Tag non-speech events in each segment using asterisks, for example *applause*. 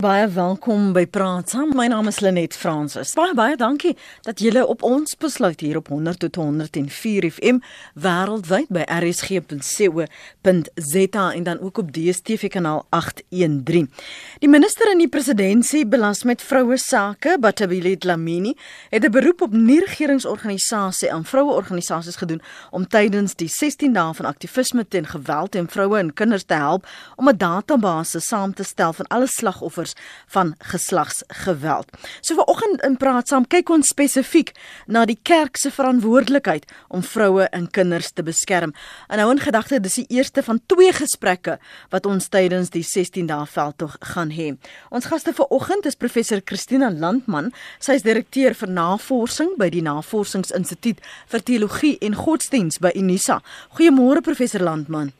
Baie welkom by Praat Saam. My naam is Lenet Fransis. Baie baie dankie dat julle op ons besluit hier op 100 tot 104 FM wêreldwyd by rsg.co.za en dan ook op DStv kanaal 813. Die minister in die presidentskap belas met vroue sake, Batabile Dlamini, het 'n beroep op nie-regeringsorganisasie aan vroueorganisasies gedoen om tydens die 16 dae van aktivisme teen geweld teen vroue en kinders te help om 'n database saam te stel van alle slagoffers slagoffers van geslagsgeweld. So vanoggend in praat saam kyk ons spesifiek na die kerk se verantwoordelikheid om vroue en kinders te beskerm. En nou in gedagte dis die eerste van twee gesprekke wat ons tydens die 16 dae veldtog gaan hê. Ons gaste vanoggend is professor Christina Landman. Sy is direkteur vir navorsing by die Navorsingsinstituut vir Teologie en Godsdiens by Unisa. Goeiemôre professor Landman.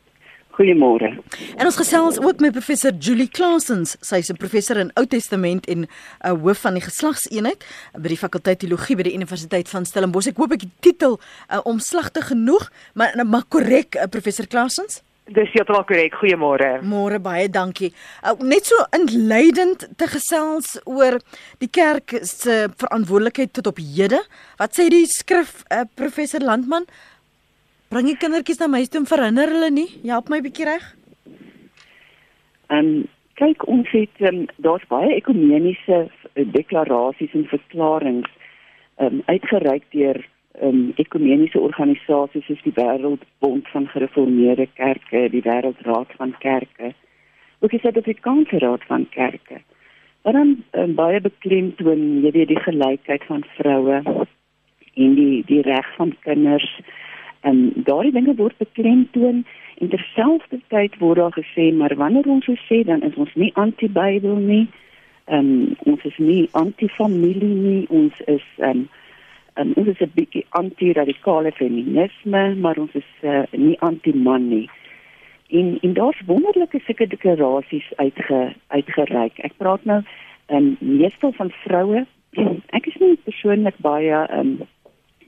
Goeiemôre. En ons gesels ook met professor Julie Clausens. Sy's 'n professor in Ou Testament en 'n uh, hoof van die geslagseenheid by die fakulteit teologie by die Universiteit van Stellenbosch. Ek hoop ek die titel uh, omslagtig genoeg, maar uh, maar korrek, uh, professor Clausens. Dis heeltemal korrek. Goeiemôre. Môre baie dankie. Uh, net so inleidend te gesels oor die kerk se verantwoordelikheid tot op hede. Wat sê die skrif uh, professor Landman? Bring die kindertjies na my toe en verhinder hulle nie. Help my bietjie reg. Ehm um, kyk ons het um, daar's baie ekumeniese eh, deklarasies en verklaringe ehm um, uitgereik deur ehm um, ekumeniese organisasies soos die Wêreldbond van Gereformeerde Kerke, die Wêreldraad van Kerke, ook die Suid-Afrikaanse Raad van Kerke. Wat dan um, baie beklemtoon jy weet die gelykheid van vroue en die die reg van kinders En daardie dinge word beklemtoon en terselfdertyd word daar gesê maar wanneer ons so sê dan is ons nie anti-Bybel nie. Ehm um, ons is nie anti-familie nie. Ons is ehm um, um, ons is 'n bietjie anti-radikale feminisme, maar ons is uh, nie anti-man nie. En en daar's wonderlike sulke deklarasies uitge uitgereik. Ek praat nou ehm um, meestal van vroue. *clears throat* Ek is nie persoonlik baie ehm um,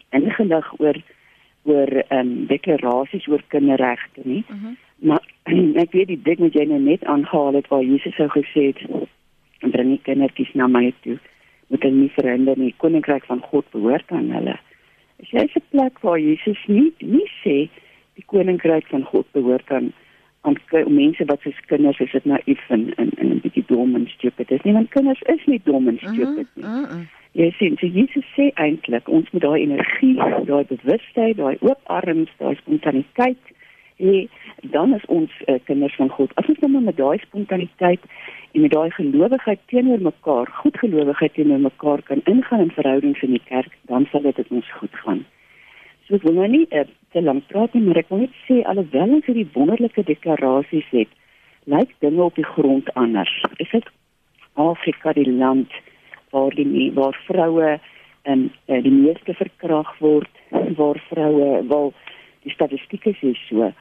ingelig oor oor ehm um, deklarasies oor kinderregte nie. Uh mhm. -huh. Maar *clears throat* ek weet die ding wat jy nou net aangehaal het waar Jesus sou gesê het bring nie kindertjies na my toe moet hulle nie verhinder nie. Koninkryk van God behoort aan hulle. Is jy 'n plek waar Jesus nie nie sê die koninkryk van God behoort aan aan mense wat soos kinders is dit naïef en en, en 'n bietjie dom en stupid. Dis nie want kinders is nie dom en mhm, stupid nie. Uh -huh. Jy sien, so Jesus sê eintlik ons moet daai energie, daai bewustheid, daai oop arms, daai spontaniteit hê, dan is ons uh, kinders van God. As ons nou met daai spontaniteit en met daai gelowigheid teenoor mekaar, goedgelowigheid teenoor mekaar kan ingaan in verhoudings in die kerk, dan sal dit ons goed gaan. So ek wil nou nie uh, te lank praat nie, maar ek wil net sê alhoewel ons hierdie wonderlike deklarasies het, lyk dinge op die grond anders. Is dit Afrika die land waar die waar vroue en uh, die meeste verkragt word waar vroue wel die statistieke sê so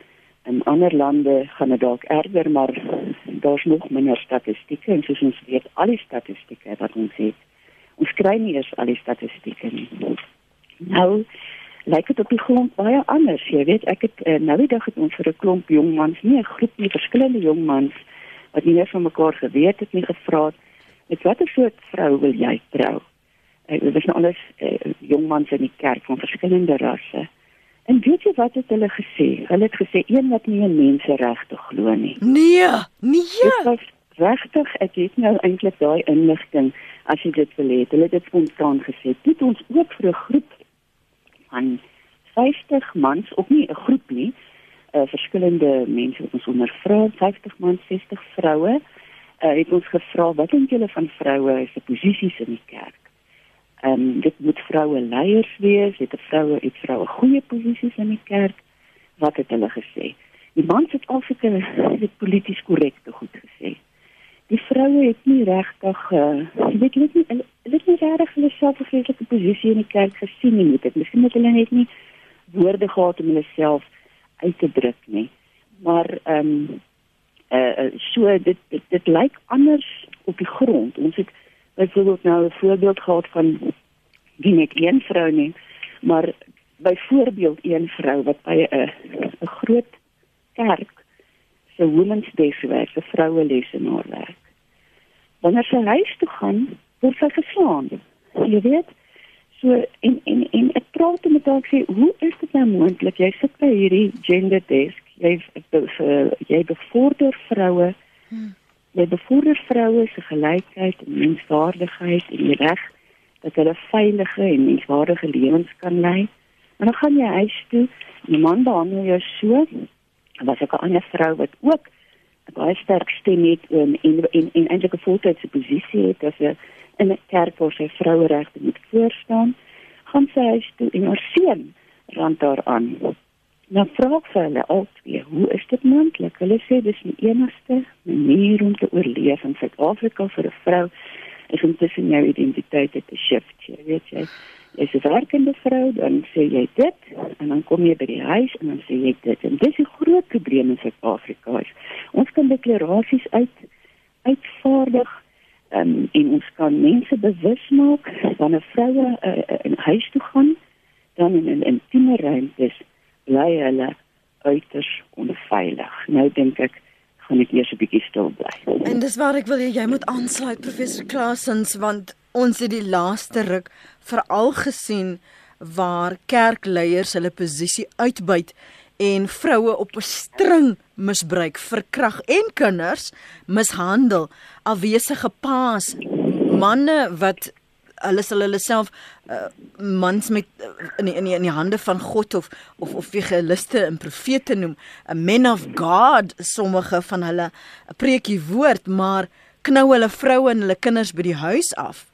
in ander lande gaan dit dalk erger maar daar's nog minder statistieke en soos ons weet al die statistieke wat ons het ons kry nie eers al die statistieke nie nou lyk dit op die grond baie anders jy weet ek het uh, nou die dag het ons vir 'n klomp jong mans nie 'n groep nie verskillende jong mans wat nie van mekaar geweet het nie gevra het met watter soort vrou wil jy trou? Uh, dis nou alles uh, jong mans in die kerk van verskillende rasse. En weet jy wat het hulle gesê? Hulle het gesê een wat nie in menseregte glo nie. Nee, nee. Regtig, ek het nou eintlik daai inligting as jy dit wil hê. Hulle het dit spontaan gesê. Dit ons ook vir 'n groep van 50 mans, of nie 'n groep nie, uh, verskillende mense wat ons ondervra, 50 mans, 60 vroue uh, het ons gevra wat dink julle van vroue se posisies in die kerk? Ehm um, dit moet vroue leiers wees, het vroue het vroue goeie posisies in die kerk. Wat het hulle gesê? Die mans het alsoos *laughs* dit polities korrek te goed gesê. Die vroue het nie regtig uh, weet net nie hulle het nie regtig hulle self gefeeslike posisie in die kerk gesien nie. Dit miskien het hulle net nie woorde gehad om hulle self uit te druk nie. Maar ehm um, uh so dit dit, dit lyk anders op die grond. Ons het byvoorbeeld nou 'n voorbeeld gehad van die net een vrou nie, maar byvoorbeeld een vrou wat by 'n 'n groot kerk se women's day werk, 'n vroue lesenaar werk. wanneer sy huis toe gaan, word sy geslaan. Jy weet, so en en en ek praat met haar sê, "Hoe is dit nou moontlik? Jy sit by hierdie gender desk. Jy jy bevorder vroue. Hmm. Jy bevorder vroue se gelykheid en menswaardigheid en die reg dat hulle veilige en menswaardige lewens kan lei. En dan gaan jy huis toe, die man behandel jou so. Was ek 'n ander vrou wat ook 'n baie sterk stem het en en en, en eintlik 'n voltydse posisie het as 'n in 'n kerk waar sy vroueregte moet voorstaan, gaan sy huis toe en haar seun rand daaraan. Nou vra vir hulle altyd, hoe is dit moontlik? Hulle sê dis die enigste manier om te oorleef in Suid-Afrika vir 'n vrou is om tussen jou identiteit te shift. Jy weet jy, jy's 'n werkende vrou, dan sê jy dit en dan kom jy by die huis en dan sê jy dit. En dis 'n groot probleem in Suid-Afrika. Ons kan deklarasies uit uitvaardig um, en ons kan mense bewus maak van 'n vroue uh, in huis toe gaan dan in 'n intieme ruimte bly hulle uiters onveilig. Nou dink ek gaan ek eers 'n bietjie stil bly. En dis waar ek wil jy, jy moet aansluit professor Klaasens want ons het die laaste ruk veral gesien waar kerkleiers hulle posisie uitbuit en vroue op 'n string misbruik, verkrag en kinders mishandel, afwesige paas, manne wat hulle sal hulle self uh, mans met uh, in die, in die, in die hande van God of of of evangeliste en profete noem, 'n men of God, sommige van hulle preek die woord, maar knou hulle vroue en hulle kinders by die huis af.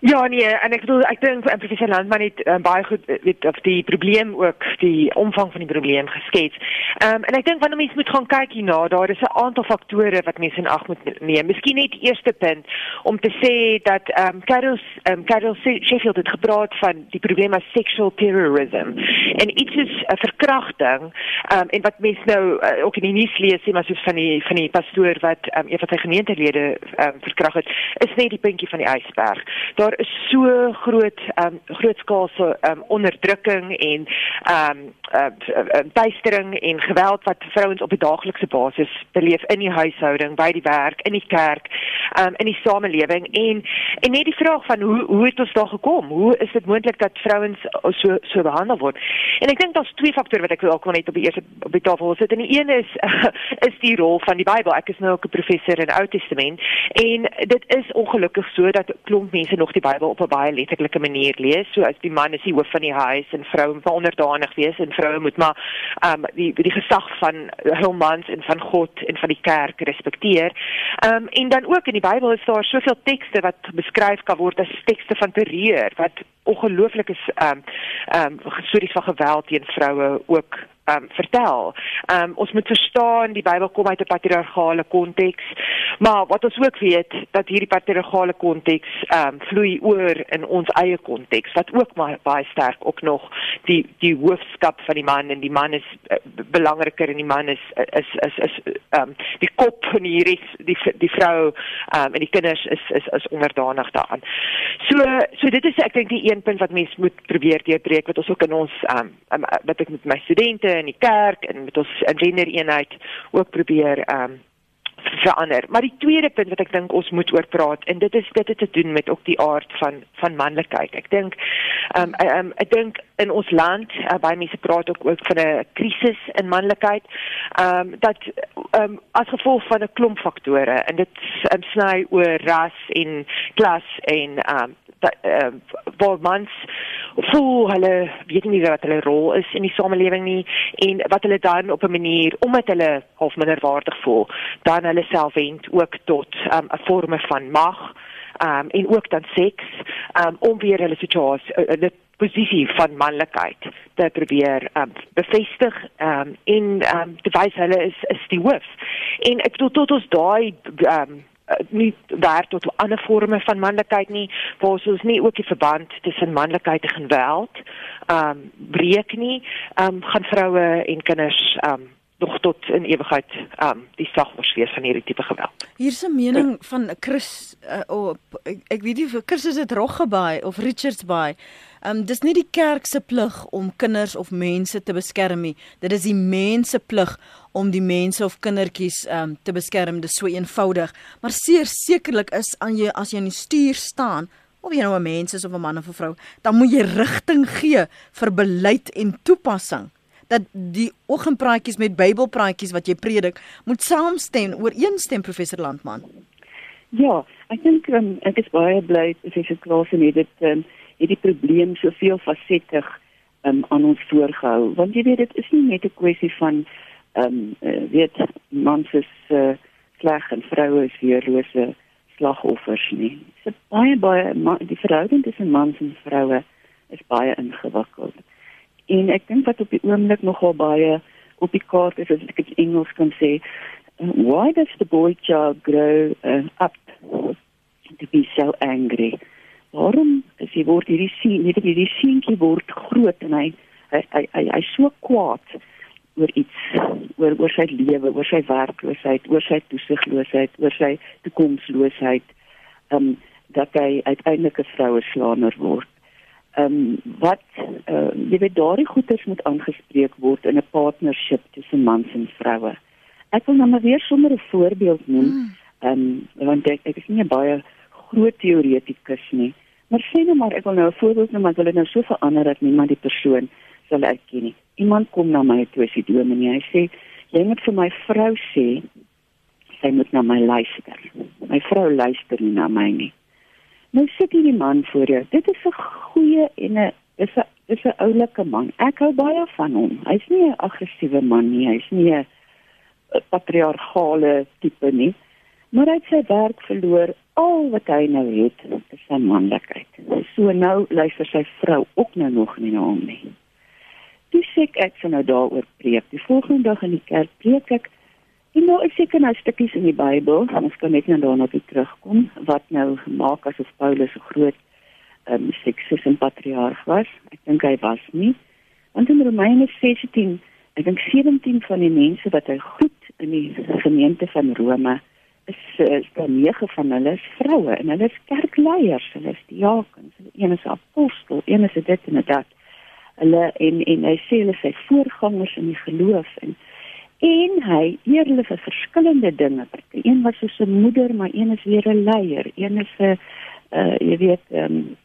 Ja nee, en ek bedoel ek dink professor Landman het uh, baie goed eh, weet of die probleem ook die omvang van die probleem geskets. Ehm um, en ek dink wanneer mens moet gaan kyk hierna, daar is 'n aantal faktore wat mense in ag moet neem. Miskien net die eerste punt om te sê dat ehm um, Carol ehm um, Carol Sheffield het gepraat van die probleem as sexual terrorism. En iets is 'n uh, verkrachting ehm um, en wat mense nou uh, ook in die nuus lees, sê maar soos van die van die pastoor wat ehm um, een van sy gemeentelede ehm um, verkragt het, is net die puntjie van die ysberg. Daar daar is so groot um grootskaalse um onderdrukking en um tuistering uh, uh, en geweld wat vrouens op 'n daaglikse basis beleef in die huishouding, by die werk, in die kerk, um in die samelewing en en net die vraag van hoe hoe het ons daar gekom? Hoe is dit moontlik dat vrouens so so behandel word? En ek dink daar's twee faktore wat ek wil ook net op die eerste op die tafel sit. En die een is uh, *laughs* is die rol van die Bybel. Ek is nou ook 'n professor in Ou Testament en dit is ongelukkig so dat klomp mense nog die Bybel op 'n baie letterlike manier lees. So as die man is die hoof van die huis en vrou moet onderdanig wees en vroue moet maar ehm um, die die gesag van hul mans en van God en van die kerk respekteer. Ehm um, en dan ook in die Bybel is daar soveel tekste wat beskryf kan word as tekste van terreur wat ongelooflik is ehm um, ehm um, stories van geweld teen vroue ook um, vertel. Um, ons moet verstaan die Bybel kom uit 'n patriargale konteks, maar wat ons ook weet dat hierdie patriargale konteks um, vloei oor in ons eie konteks wat ook maar baie sterk ook nog die die hoofskap van die man en die man is uh, belangriker en die man is is is is um, die kop van die res, die die vrou um, en die kinders is is is onderdanig daaraan. So so dit is ek dink die een punt wat mense moet probeer deurbreek wat ons ook in ons um, um, wat ek met my studente in die kerk en met ons gendereenheid ook probeer ehm um, verander. Maar die tweede punt wat ek dink ons moet oor praat en dit is dit het te doen met ook die aard van van manlikheid. Ek dink ehm um, um, ek dink in ons land uh, baie mense praat ook ook van 'n krisis in manlikheid. Ehm um, dat ehm um, as gevolg van 'n klomp faktore en dit um, sny oor ras en klas en ehm um, ehm uh, waar mans voel hulle weet nie wat hulle rol is in die samelewing nie en wat hulle dan op 'n manier omdat hulle half minderwaardig voel dan hulle self wend ook tot um, 'n vorme van mag um, en ook dan seks um, om weer hulle situasie uh, uh, posisie van manlikheid te probeer um, bevestig um, en um, te wys hulle is is die hoof. En ek bedoel tot ons daai um, nie daar tot ander vorme van manlikheid nie waar ons nie ook die verband tussen manlikheid en geweld ehm um, breek nie ehm um, gaan vroue en kinders ehm um, nog tot in ewigheid ehm um, die slagvors wees van hierdie tipe geweld. Hier's 'n mening van Chris uh, op ek, ek weet nie of Chris is dit Roggebaai of Richards Bay. Ehm um, dis nie die kerk se plig om kinders of mense te beskerm nie. Dit is die mens se plig om die mense of kindertjies um, te beskerm. Dit is so eenvoudig, maar seer sekerlik is aan jy as jy in die stuur staan of jy nou 'n mens is of 'n man of 'n vrou, dan moet jy rigting gee vir beleid en toepassing. Dat die oggendpraatjies met Bybelpraatjies wat jy predik, moet saamstem, ooreenstem professor Landman. Ja, ek dink um, ek is baie bly professor Klaas en dit um, het die probleem soveel fasettig um, aan ons voorgehou, want jy weet dit is nie net 'n kwessie van ehm um, weet mans is uh, sleg en vroue is weerlose slagoffers nie. Dit is baie baie die verhouding tussen mans en vroue is baie ingewikkeld. En ek dink wat op die oomblik nogal baie op die kaart is as ek dit Engels kan sê, why does the boy child grow uh, up to be so angry? Waarom is hy word hierdie sien, net hierdie seentjie word groot en hy hy hy hy, hy so kwaad oor iets oor oor sy lewe, oor sy werkloosheid, oor sy toesigloosheid, oor sy toekomsloosheid, ehm um, dat hy uiteindelik 'n vroue slaaner word. Ehm um, wat uh, jy weet daardie goeters moet aangespreek word in 'n partnership tussen mans en vroue. Ek wil nou maar weer sommer 'n voorbeeld noem. Hmm. Ehm um, want ek, ek is nie baie groot teoretikus nie. Maar sê nou maar ek wil nou 'n voorbeeld noem, wil dit nou so verander dat niemand die persoon sal erken nie. Iemand kom na my toe as die dominee. Hy sê jy moet vir my vrou sê sy moet na my luister. My vrou luister nie na my nie. Nou sit hierdie man voor jou. Dit is 'n goeie en 'n is 'n is 'n oulike man. Ek hou baie van hom. Hy's nie 'n aggressiewe man nie. Hy's nie 'n patriargale tipe nie. Maar hy het sy werk verloor. Al wat hy nou het, is sy manlikheid. So nou luister sy vrou ook nou nog nie na hom nie. Sê ek ek sal nou daaroor preek. Die volgende dag in die kerk preek ek en nou ek seker nou stukkies in die Bybel, ons kan net nou daarna toe terugkom wat nou gemaak asof Paulus 'n groot ehm um, seksis en patriarg was. Ek dink hy was nie. Want in Romeine 16, ek dink 17 van die mense wat hy groet in die gemeente van Rome is is daar nege van hulle is vroue en hulle is kerkleiers, hulle is diakens, een is apostel, een is dit en dat hulle en en hy sê hulle is voorgangers in die geloof en en hy eer hulle vir verskillende dinge. Een was so 'n moeder, maar een is weer 'n leier. Een is 'n uh jy weet ehm um,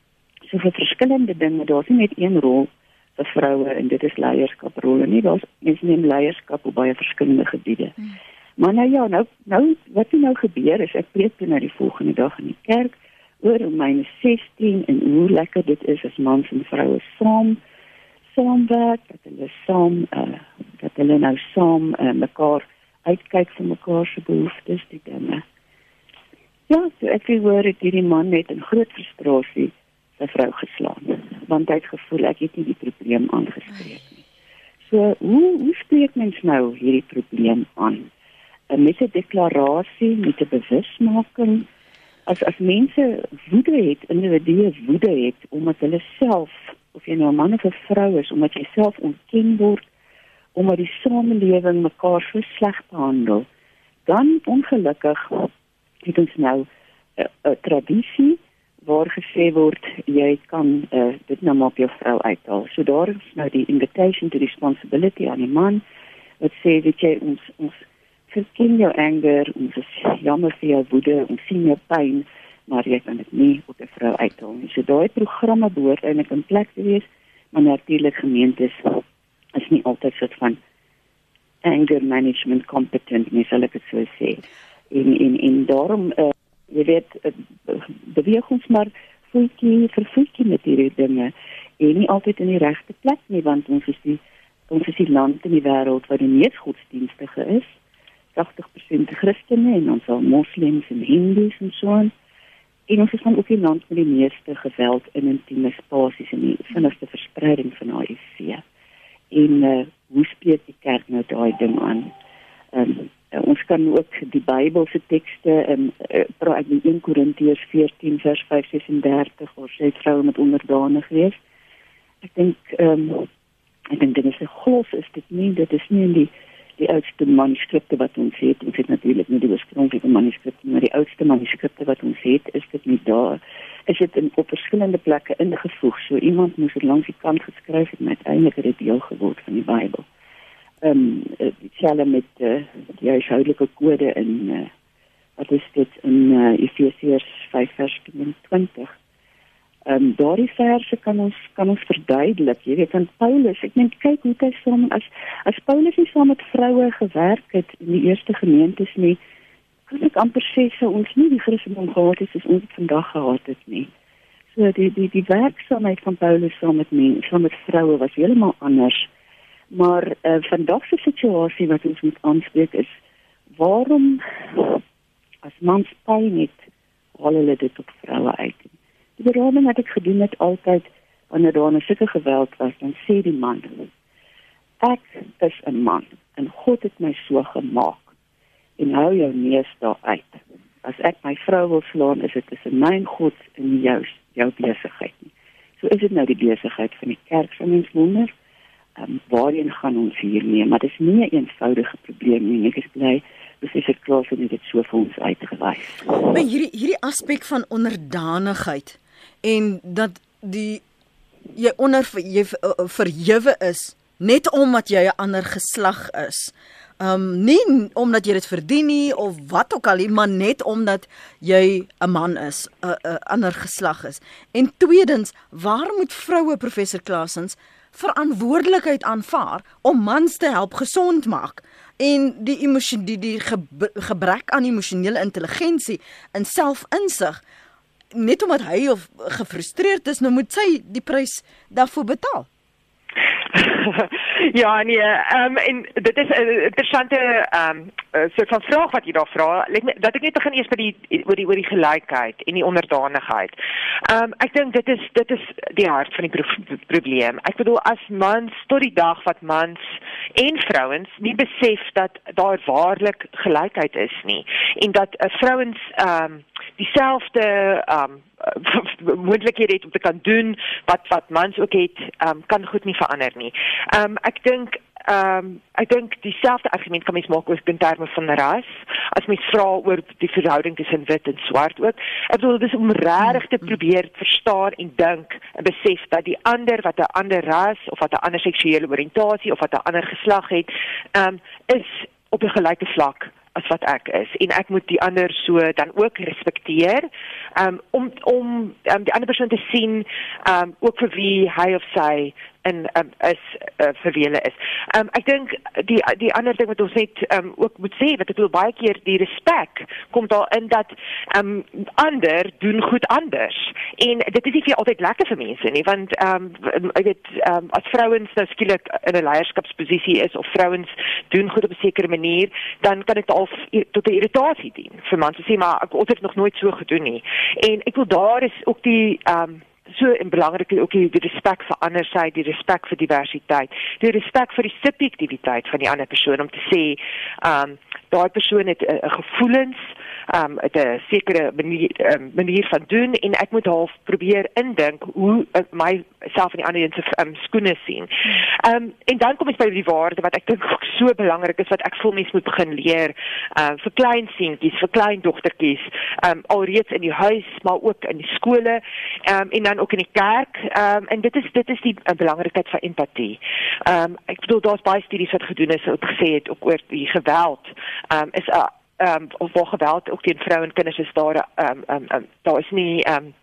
so vir verskillende dinge. Daar's nie net een rol vir vroue en dit is leierskaprolle nie. Daar's mens neem leierskap op baie verskillende gebiede. Hmm. Maar nou ja, nou nou wat het nou gebeur is ek preek toe na die volgende dag in die kerk oor Romeine 16 en hoe lekker dit is as mans en vroue saam saamwerk, dat hulle saam uh dat hulle nou saam uh, mekaar uitkyk vir mekaar se behoeftes, die dinge. Ja, so ek wil hoor dit hierdie man net in groot frustrasie sy vrou geslaan, want hy het gevoel ek het nie die probleem aangespreek nie. So, hoe hoe spreek mens nou hierdie probleem aan? Uh, met 'n deklarasie, met 'n bewusmaking as as mense woede het, individue woede het omdat hulle self of jy nou 'n man of 'n vrou is omdat jy self ontken word omdat die samelewing mekaar so sleg behandel dan ongelukkig het ons nou 'n tradisie waar gesê word jy kan uh, dit nou maar op jou vrou uithaal. So daar is nou die invitation to responsibility aan die man wat sê dat jy ons ons verken jou anger, ons is jammer vir jou woede, ons sien jou pyn maar jy kan dit nie op 'n vrou uithaal nie. So daai programme behoort eintlik in plek te wees, maar natuurlik gemeentes is nie altyd soort van anger management competent nie, sal ek dit so sê. En en en daarom uh, jy weet uh, beweeg ons maar voetjie vir voetjie met hierdie dinge en nie altyd in die regte plek nie want ons is die ons is die land in die wêreld waar die mees godsdienstige is 80% Christene en ons al moslems en hindus en so aan En ons is van ook die land met die meeste geweld in intieme spasies en die vinnigste verspreiding van HIV. En uh, hoe spreek die kerk nou daai ding aan? Um, uh, ons kan ook die Bybelse tekste in uh, praat in 1 Korintiërs 14 vers 35 waar sê vroue met onderdanig wees. Ek dink ehm um, ek dink dit is 'n glos is dit nie dit is nie in die die oudste manuskripte wat ons het, ons het natuurlik nie die oorspronklike manuskripte, maar die oudste manuskripte wat ons het, is dit nie daar. Is dit in op verskillende plekke ingevoeg. So iemand moes dit langs die kant geskryf het met eintlik dit deel geword van die Bybel. ehm um, dieselfde met uh, die huishoudelike kode in uh, wat is dit in uh, Efesiërs 5 vers 20. Ehm um, daardie verse kan ons kan ons verduidelik. Jy weet aan Paulus, ek dink kyk hoe hy saam as as Paulus nie saam met vroue gewerk het in die eerste gemeentes nie, kan ek amper sê sy ons nie die Christendom gehad het soos ons vandag gehad het nie. So die die die werksaamheid van Paulus saam met mense, saam met vroue was heeltemal anders. Maar uh, vandag se situasie wat ons moet aanspreek is waarom as mans pyn het, al hulle dit op vroue uit. Die berading wat ek gedoen het altyd wanneer daar 'n sulke geweld was, dan sê die man: Ek is 'n man en God het my so gemaak. En hou jou neus daar uit. As ek my vrou wil slaan, is dit tussen my en God en jou jou besigheid nie. So is dit nou die besigheid van die kerk van mens wonder um, waarheen gaan ons hiermee? Maar dit is nie 'n eenvoudige probleem nie. Ek is bly professor Klaas het dit so vir ons uitgewys. Maar hierdie hierdie aspek van onderdanigheid en dat die jy onder jy verhewe is net omdat jy 'n ander geslag is. Um nie omdat jy dit verdien nie of wat ook al nie, maar net omdat jy 'n man is, 'n ander geslag is. En tweedens, waar moet vroue professor Klaasens verantwoordelikheid aanvaar om mans te help gesond maak en die emosie die, die gebrek aan emosionele intelligensie en selfinsig net omdat hy of gefrustreerd is nou moet sy die prys daarvoor betaal *laughs* ja nee, ehm um, en dit is 'n interessante ehm um, soort van vraag wat jy daar vra. Let dat ek net begin eers by die oor die oor die gelykheid en die onderdanigheid. Ehm um, ek dink dit is dit is die hart van die pro probleem. Ek bedoel as mans tot die dag wat mans en vrouens nie besef dat daar waarlik gelykheid is nie en dat uh, vrouens ehm um, dieselfde ehm um, *laughs* moontlikhede het om te kan doen wat wat mans ook het, um, kan goed nie verander nie. Um, ek dink ehm um, ek dink dieselfde argument kan mens maak oor in terme van ras. As mens vra oor die verhouding tussen wit en swart ook. Ek bedoel dis om regtig te probeer verstaan en dink en besef dat die ander wat 'n ander ras of wat 'n ander seksuele oriëntasie of wat 'n ander geslag het, ehm um, is op 'n gelyke vlak as wat ek is. En ek moet die ander so dan ook respekteer um, om om um, die ander persoon te sien um, ook vir wie hy of sy en um, is uh, verwele is. Um, ek dink die die ander ding wat ons net um, ook moet sê wat ek wil baie keer die respek kom daar in dat um, ander doen goed anders. En dit is nie vir altyd lekker vir mense nie want um, ek weet um, as vrouens nou skielik in 'n leierskapsposisie is of vrouens doen goed op 'n sekere manier dan kan dit al tot 'n irritasie dien. Vir mense sê maar ek het nog nooit so gedoen nie. En ek wil daar is ook die um, so en belangrik ook die, die respek vir ander sy, die respek vir diversiteit, die respek vir die subjektiwiteit van die ander persoon om te sê, ehm um, daai persoon het 'n uh, uh, gevoelens, um 'n sekere manier um, manier van doen en ek moet half probeer indink hoe uh, my self en die ander se um, skoene sien. Um en dan kom ek by die waarde wat ek dink so belangrik is wat ek voel mense moet begin leer uh vir klein seentjies, vir klein dogtertjies, um alreeds in die huis, maar ook in die skole, um en dan ook in die kerk. Um en dit is dit is die uh, belangrikheid van empatie. Um ek bedoel daar's baie studies wat gedoen is wat gesê het ook oor die geweld um is 'n uh, ehm um, of waar geweld ook teen vroue en kinders is daar ehm um, ehm um, daar is nie ehm um,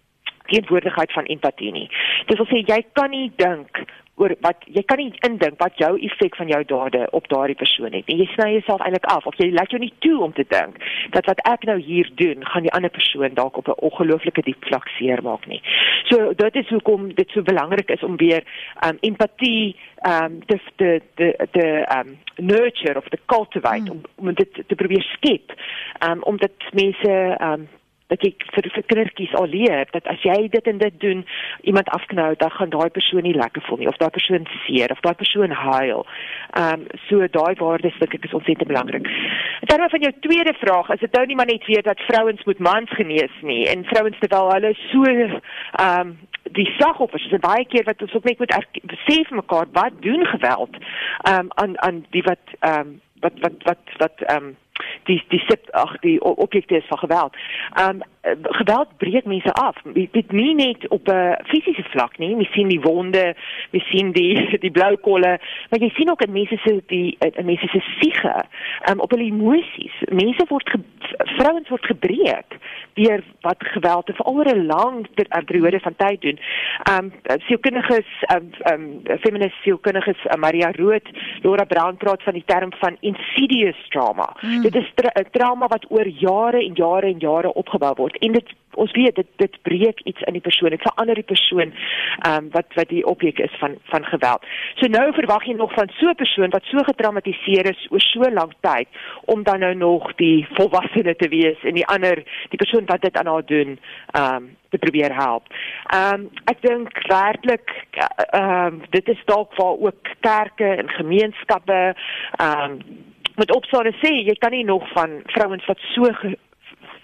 teenwoordigheid van empatie nie. Dit wil sê jy kan nie dink oor wat jy kan nie indink wat jou effek van jou dade op daardie persoon het. En jy sny jouself eintlik af of jy laat jou nie toe om te dink dat wat ek nou hier doen, gaan die ander persoon dalk op 'n ongelooflike diep vlak seermaak nie. So dit is hoekom dit so belangrik is om weer um empatie um te te te te um nurture of te cultivate mm. om om dit te probeer skep. Um omdat mense um dat jy vir vir kindertjies al leer dat as jy dit en dit doen, iemand afknou, dan gaan daai persoon nie lekker voel nie of daai persoon seer of daai persoon huil. Ehm um, so daai waardes dink ek is ontsettend belangrik. En dan van jou tweede vraag, is dit nou nie maar net weer dat vrouens moet mans genees nie en vrouens terwyl hulle so ehm um, die slagoffers is baie keer wat ons ook net moet besef mekaar wat doen geweld ehm um, aan aan die wat ehm um, wat wat wat wat ehm um, die die sit ag die objekte is van geweld. Ehm um, geweld breek mense af. Dit nie net op 'n fisiese vlak nie. Jy sien die wonde, jy sien die *laughs* die blou kolle, maar jy sien ook in mense se die in mense se siege, um, op hulle emosies. Mense word ge, vrouens word gebreek deur wat geweld te veral oor 'n lang periode van tyd doen. Um sielkundiges, um, um feminist sielkundiges, uh, Maria Rood, Laura Brown praat van die term van insidious trauma. Hmm. Dit is tra trauma wat oor jare en jare en jare opgebou word en dit ons weet dit dit breek iets in die persoon dit verander die persoon ehm um, wat wat die objek is van van geweld so nou verwag jy nog van so 'n persoon wat so getraumatiseer is oor so lank tyd om dan nou nog die volwassene te wees en die ander die persoon wat dit aan haar doen ehm um, te probeer help. Ehm um, ek dink werklik ehm um, dit is dalk waar ook kerke en gemeenskappe ehm um, met opstaan sê jy kan nie nog van vrouens wat so ge,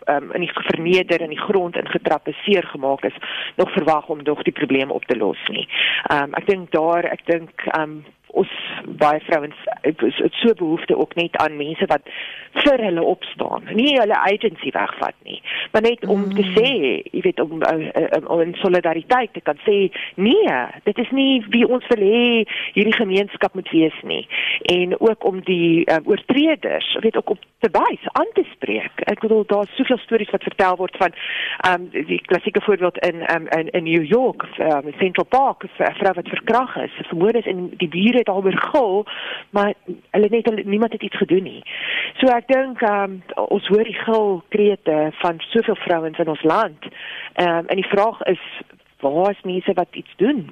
um, in die verneder in die grond ingetrapeseer gemaak is nog verwag om nog die probleem op te los nie. Ehm um, ek dink daar ek dink ehm um, ons baie vrouens het, so behoefte ook net aan mense wat vir hulle opstaan. Nie hulle agency wegvat nie, maar net om mm. te sê, jy weet om, om, om in solidariteit te kan sê, nee, dit is nie wie ons wil hê hierdie gemeenskap moet wees nie. En ook om die um, oortreders, weet ook op te wys, aan te spreek. Ek bedoel daar's soveel stories wat vertel word van um die klassieke voorbeeld in um, in in New York, um, Central Park, 'n vrou wat verkragt is, vermoor is en die bure het daaroor gil, maar hulle net hulle, niemand het iets gedoen nie. So ek dink um, ons hoor die gil krete van soveel vrouens in ons land. Ehm um, en die vraag is waar is mense wat iets doen?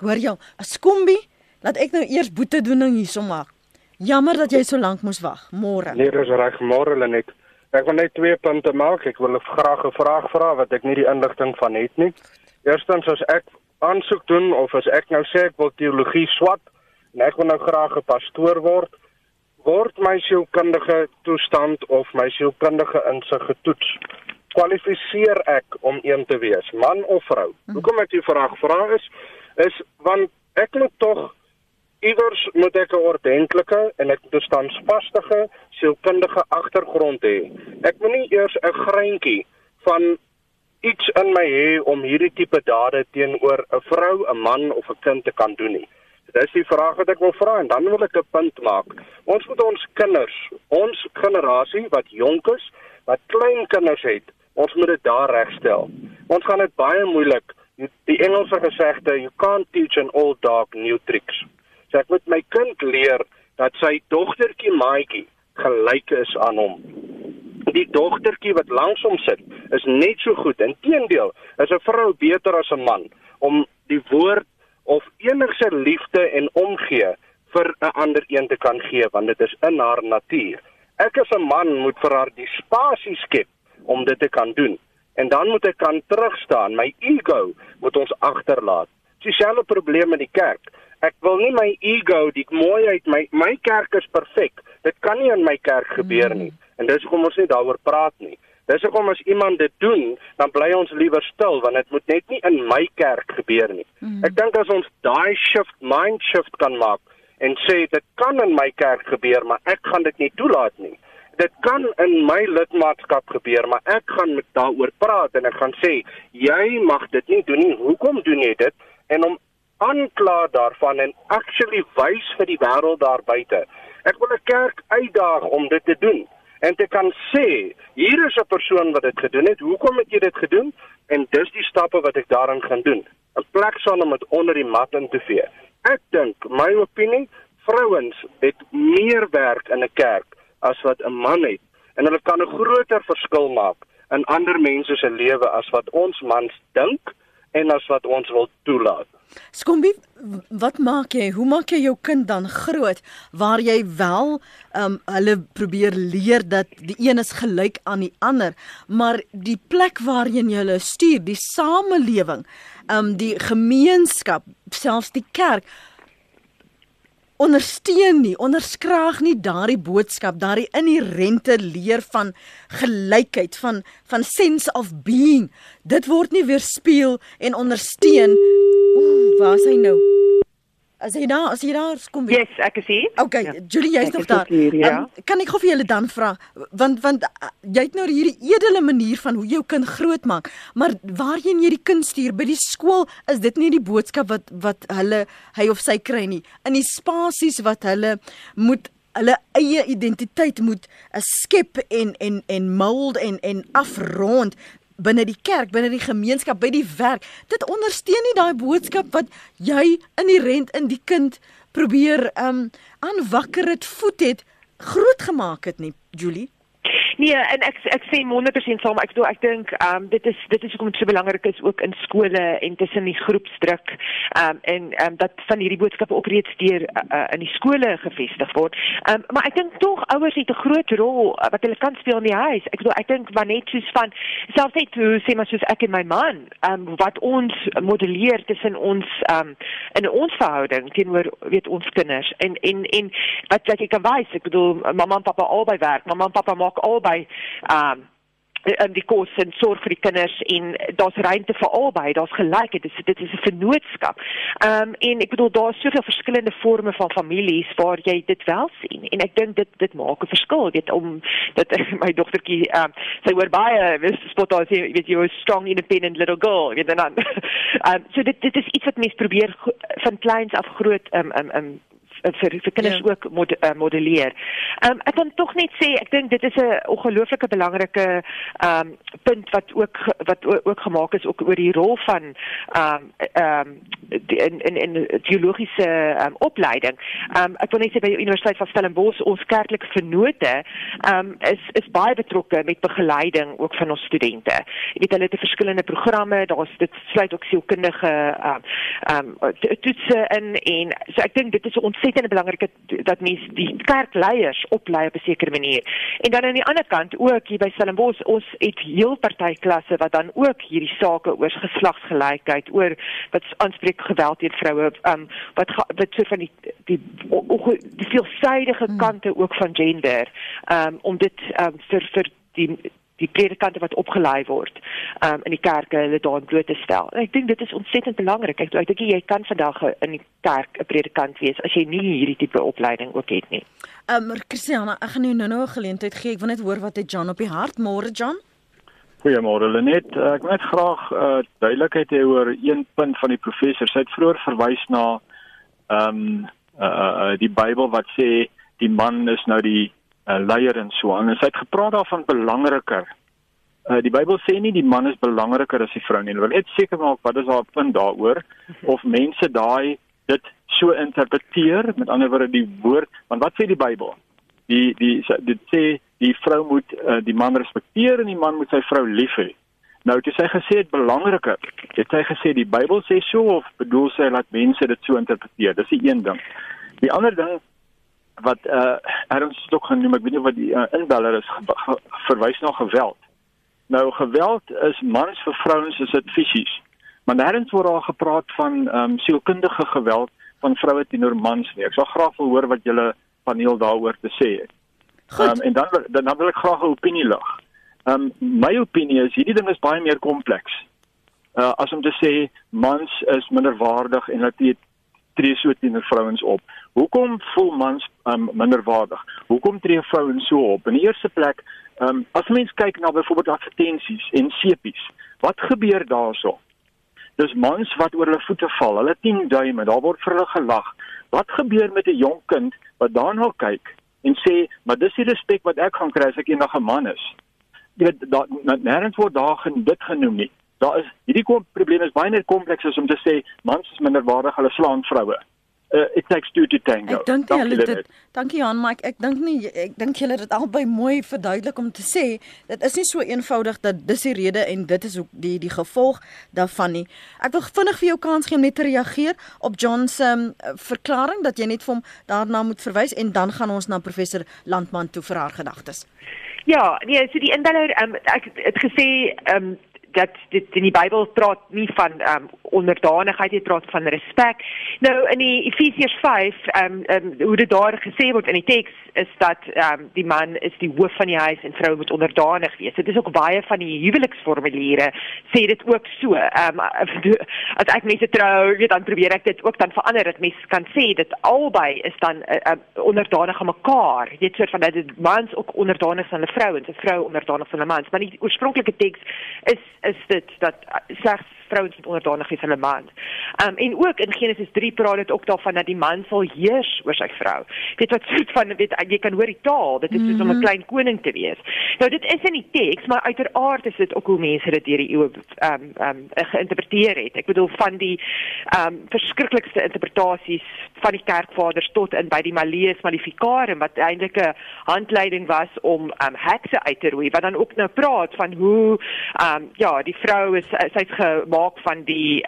Hoor jy, Skombi, laat ek nou eers boetedoening hierso maak. Jammer dat jy so lank moes wag. Môre. Nee, dis reg, môre Lenet. Ek wil net twee punte maak. Ek wil graag 'n vraag vra wat ek nie die inligting van het nie. Eerstens as ek aansoek doen of as ek nou sê ek wil teologie swat, en ek wil nou graag 'n pastoor word, word my sielkundige toestand of my sielkundige insig getoets. Kwalifiseer ek om een te wees, man of vrou? Mhm. Hoekom ek die vraag vra is is want ek moet tog iewers moet ek 'n ordentlike en ek moet 'n standvastige sielkundige agtergrond hê. Ek moet nie eers 'n greintjie van iets in my hê om hierdie tipe dade teenoor 'n vrou, 'n man of 'n kind te kan doen nie. Dis die vraag wat ek wil vra en dan wil ek 'n punt maak. Ons moet ons kinders, ons generasie wat jonk is, wat klein kinders het, ons moet dit daar regstel. Ons gaan dit baie moeilik. Die Engelse gesegde, you can't teach an old dog new tricks. So ek moet my kind leer dat sy dogtertjie maatjie gelyk is aan hom. Die dogtertjie wat langs hom sit, is net so goed. Inteendeel, is 'n vrou beter as 'n man om die woord of enigse liefde en omgee vir 'n ander een te kan gee want dit is in haar natuur. Ek as 'n man moet vir haar die spasie skep om dit te kan doen. En dan moet ek kan terugstaan. My ego moet ons agterlaat. Dieselfde probleem in die kerk. Ek wil nie my ego, die mooiheid, my my kerk is perfek. Dit kan nie in my kerk gebeur nie. En dis hoekom ons nie daaroor praat nie. Dis hoekom as iemand dit doen, dan bly ons liewer stil want dit moet net nie in my kerk gebeur nie. Mm. Ek dink as ons daai shift, mind shift kan maak en sê dit kan in my kerk gebeur, maar ek gaan dit nie toelaat nie. Dit kan in my lidmaatskap gebeur, maar ek gaan met daaroor praat en ek gaan sê jy mag dit nie doen nie. Hoekom doen jy dit? En om aankla daarvan en actually wys vir die wêreld daar buite. Ek wil 'n kerk uitdaag om dit te doen en te kan sê hier is 'n persoon wat dit gedoen het. Hoekom het jy dit gedoen? En dis die stappe wat ek daarin gaan doen. 'n Plek sal om dit onder die mat in te vee. Ek dink, my opinie, vrouens het meer werk in 'n kerk as wat 'n man het en hulle kan 'n groter verskil maak in ander mense se lewe as wat ons mans dink en as wat ons wil toelaat. Skombie, wat maak jy? Hoe maak jy jou kind dan groot waar jy wel ehm um, hulle probeer leer dat die een is gelyk aan die ander, maar die plek waarheen jy hulle stuur, die samelewing, ehm um, die gemeenskap, selfs die kerk ondersteun nie, onderskraag nie daardie boodskap, daardie inherente leer van gelykheid, van van sense of being. Dit word nie weerspieël en ondersteun. Ooh, waar is hy nou? As jy daar, as jy daar kom weer. Yes, ek is hier. Okay, ja. Julie, jy's nog daar. hier, ja. Um, kan ek gou vir julle dan vra want want uh, jy het nou hierdie edele manier van hoe jy jou kind grootmaak, maar waarheen jy die kind stuur by die skool, is dit nie die boodskap wat wat hulle hy of sy kry nie. In die spasies wat hulle moet hulle eie identiteit moet uh, skep en en en mold en en afrond binne die kerk, binne die gemeenskap, by die werk. Dit ondersteun nie daai boodskap wat jy inherënt in die kind probeer um aanwakker het, voed het, groot gemaak het nie, Julie. Nee, en ek ek sê 100% saam. Ek bedoel ek dink ehm um, dit is dit is hoekom dit so belangrik is ook in skole en tussen die groepsdruk ehm um, en ehm um, dat van hierdie boodskappe ook reeds deur uh, in die skole gevestig word. Ehm um, maar ek dink tog ouers het 'n groot rol uh, wat hulle kan speel in die huis. Ek bedoel ek dink maar net soos van selfs net hoe sê maar soos ek en my man ehm um, wat ons modelleer tussen ons ehm um, in ons verhouding teenoor weet ons kinders en en en wat wat ek kan wys. Ek bedoel mamma en pappa albei werk. Mamma en pappa maak albei um in die kos en sorg vir die kinders en daar's ruimte vir albei, daar's gelykheid. Dit is dit is 'n vennootskap. Um en ek bedoel daar's soveel verskillende forme van families waar jy dit wel sien en ek dink dit dit maak 'n verskil, weet om dat *laughs* my dogtertjie um sy hoor baie wys spot as jy weet jy 'n strong independent little girl, weet dan. *laughs* um so dit dit is iets wat mense probeer van kleins af groot um um um vir vir kinders ja. ook mod, uh, modelleer. Ehm um, ek kan tog net sê ek dink dit is 'n ongelooflike belangrike ehm um, punt wat ook wat ook gemaak is ook oor die rol van ehm um, ehm um, in in in teologiese um, opleiding. Ehm um, ek wil net sê by die Universiteit van Stellenbosch ons kerklike vennote ehm um, is is baie betrokke met begeleiding ook van ons studente. Jy weet hulle het verskillende programme, daar's dit sluit ook sielkundige ehm um, ehm um, toetse in en so ek dink dit is ontsettend belangrik dat mense die kerkleiers oplei op 'n sekere manier. En dan aan die ander kant ook hier by Stellenbosch ons het heel party klasse wat dan ook hierdie sake oor geslagsgelykheid, oor wat aanspreek geweld teen vroue, um, wat wat so van die die die, die veelsidige hmm. kante ook van gender, um, om dit um, vir vir die die predikante wat opgelei word um, in die kerke hulle daarin bloot te stel. En ek dink dit is ontsettend belangrik. Ek, ek dink jy kan vandag in die kerk 'n predikant wees as jy nie hierdie tipe opleiding ook het nie. Ehm um, Christiana, ek gaan jou nou-nou 'n geleentheid gee. Ek wil net hoor wat het John op die hart. Môre John. Goeiemôre Lenet. Ek wil net graag uh, duidelikheid hê oor een punt van die professor. Sy het vroeër verwys na ehm um, uh, uh, die Bybel wat sê die man is nou die uh, leier en so aan. Sy het gepraat daarvan belangriker. Uh, die Bybel sê nie die man is belangriker as die vrou nie. Hulle wil net seker maak wat is haar punt daaroor of mense daai dit so interpreteer, met ander woorde die woord, want wat sê die Bybel? Die die dit sê die vrou moet uh, die man respekteer en die man moet sy vrou lief hê. Nou het sy gesê dit belangriker. Het sy gesê die Bybel sê so of bedoel sy dat mense dit so interpreteer? Dis die een ding. Die ander ding wat uh Adams ook genoem, ek weet nie wat die uh, inbeller is ge, ge, verwys na geweld. Nou geweld is mans vir vrouens is dit fisies. Maar nêrens word daar gepraat van ehm um, sielkundige geweld van vroue teenoor mans nie. Ek sal graag wil hoor wat julle paneel daaroor te sê het. Ehm um, en dan dan, dan wil ek graag 'n opinie lig. Ehm um, my opinie is hierdie ding is baie meer kompleks. Uh as om te sê mans is minderwaardig en dat dit tree so teenoor vrouens op. Hoekom voel mans um, minderwaardig? Hoekom tree vrouens so op? In die eerste plek, um, as mens kyk na byvoorbeeld advertensies en sepies, wat gebeur daarso? Dis mans wat oor hulle voete val. Hulle 10 duime, daar word vir hulle gelag. Wat gebeur met 'n jong kind wat daarna kyk en sê, "Maar dis die respek wat ek gaan kry as ek eendag 'n man is." Jy weet, daar nêrens word daar gen, dit genoem nie daar is hierdie probleem is baie meer kompleks as om te sê mans is minderwaardig, hulle slaan vroue. Uh, it takes two to tango. Ek dink jy het dit. Dankie Jan, maar ek, ek dink nie ek dink julle het dit albei mooi verduidelik om te sê dit is nie so eenvoudig dat dis die rede en dit is ook die die gevolg daarvan nie. Ek wil vinnig vir jou kans gee om net te reageer op John se um, verklaring dat jy net vir hom daarna moet verwys en dan gaan ons na professor Landman toe vir haar gedagtes. Ja, nee, so die inbeller um, ek het gesê um, dat dit in die Bybel praat nie van um, onderdanigheid, jy praat van respek. Nou in die Efesiërs 5, ehm um, um, hoe dit daar gesê word in die teks is dat ehm um, die man is die hoof van die huis en vrou moet onderdanig wees. Dit is ook baie van die huweliksformuliere sê dit ook so. Ehm um, as ek mense trou, weet dan probeer ek dit ook dan verander dat mense kan sê dit albei is dan uh, onderdanig aan mekaar. Jy weet soort van dat dit mans ook onderdanig aan 'n vrou en 'n vrou onderdanig aan 'n man. Maar die oorspronklike teks is is dit dat slegs vrouens moet onderdanig wees aan 'n man. Um en ook in Genesis 3 praat dit ook daarvan dat die man sal heers oor sy vrou. Weet wat soort van weet jy kan hoor die taal, dit is soos mm -hmm. om 'n mhm. klein koning te wees. Nou dit is in die teks, maar uiteraard is dit ook hoe mense dit deur die eeue um um geïnterpreteer het. Ek bedoel van die um verskriklikste interpretasies van die kerkvaders tot in by die Malleus Maleficarum wat eintlik 'n handleiding was om um hekse uit te roei, wat dan ook nou praat van hoe um ja, die vrou is sy's gemaak maak van die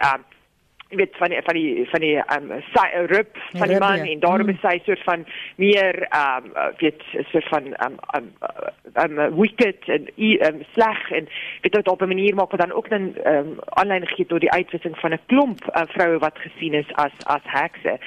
jy weet van die van die van die um sy rib van die man en daarom is sy soort van meer um weet soort van um um, um wicked en um, sleg en weet dit op 'n manier maak wat dan ook dan um aanleiding gee tot die uitwissing van 'n klomp uh, vroue wat gesien is as as hekse.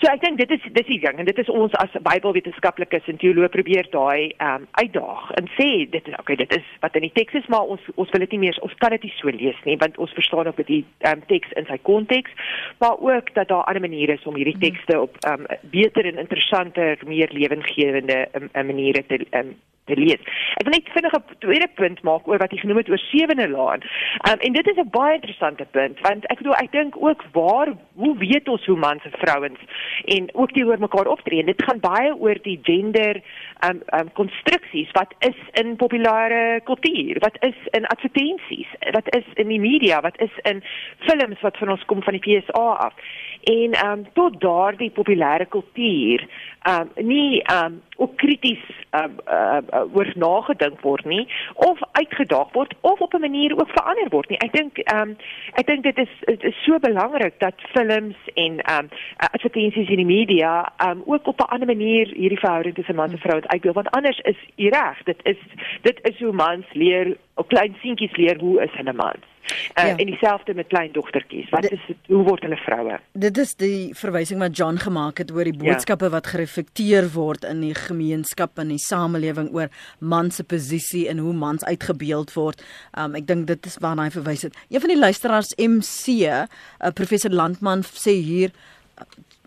So ek dink dit is dis die ding en dit is ons as Bybelwetenskaplikes en teoloë probeer daai um uitdaag en sê dit is okay dit is wat in die teks is maar ons ons wil dit nie meer ons kan dit nie so lees nie want ons verstaan ook die um teks in sy konteks teks, maar ook dat daar ander maniere is om hierdie mhm. tekste op um, beter en interessanter, meer lewensgewende um, maniere te um, te lees. Ek wil net vinnig 'n tweede punt maak oor wat jy genoem het oor sewende laan. Um, en dit is 'n baie interessante punt want ek bedoel ek dink ook waar hoe weet ons hoe mans en vrouens en ook teenoor mekaar optree. Dit gaan baie oor die gender um um konstruksies wat is in populêre kultuur, wat is in advertensies, wat is in die media, wat is in films wat van ons kom van die FSA af. En um tot daardie populêre kultuur um nie um ook krities um uh, uh, oor nagedink word nie of uitgedaag word of op 'n manier ook verander word nie. Ek dink um ek dink dit is dit is so belangrik dat films en um advertensies in die media um ook op 'n ander manier hierdie verhouding tussen man en vrou uitbeeld want anders is u reg, dit is dit is hoe mans leer, of klein seentjies leer hoe is 'n man. Uh, ja. en dieselfde met kleindogtertjies. Wat is dit hoe word hulle vroue? Dit is die verwysing wat John gemaak het oor die ja. boodskappe ja. wat gereflekteer word in die gemeenskap en die samelewing oor man se posisie en hoe mans uitgebeeld word. Um, ek dink dit is waarna hy verwys het. Een van die luisteraars MC, uh, professor Landman sê hier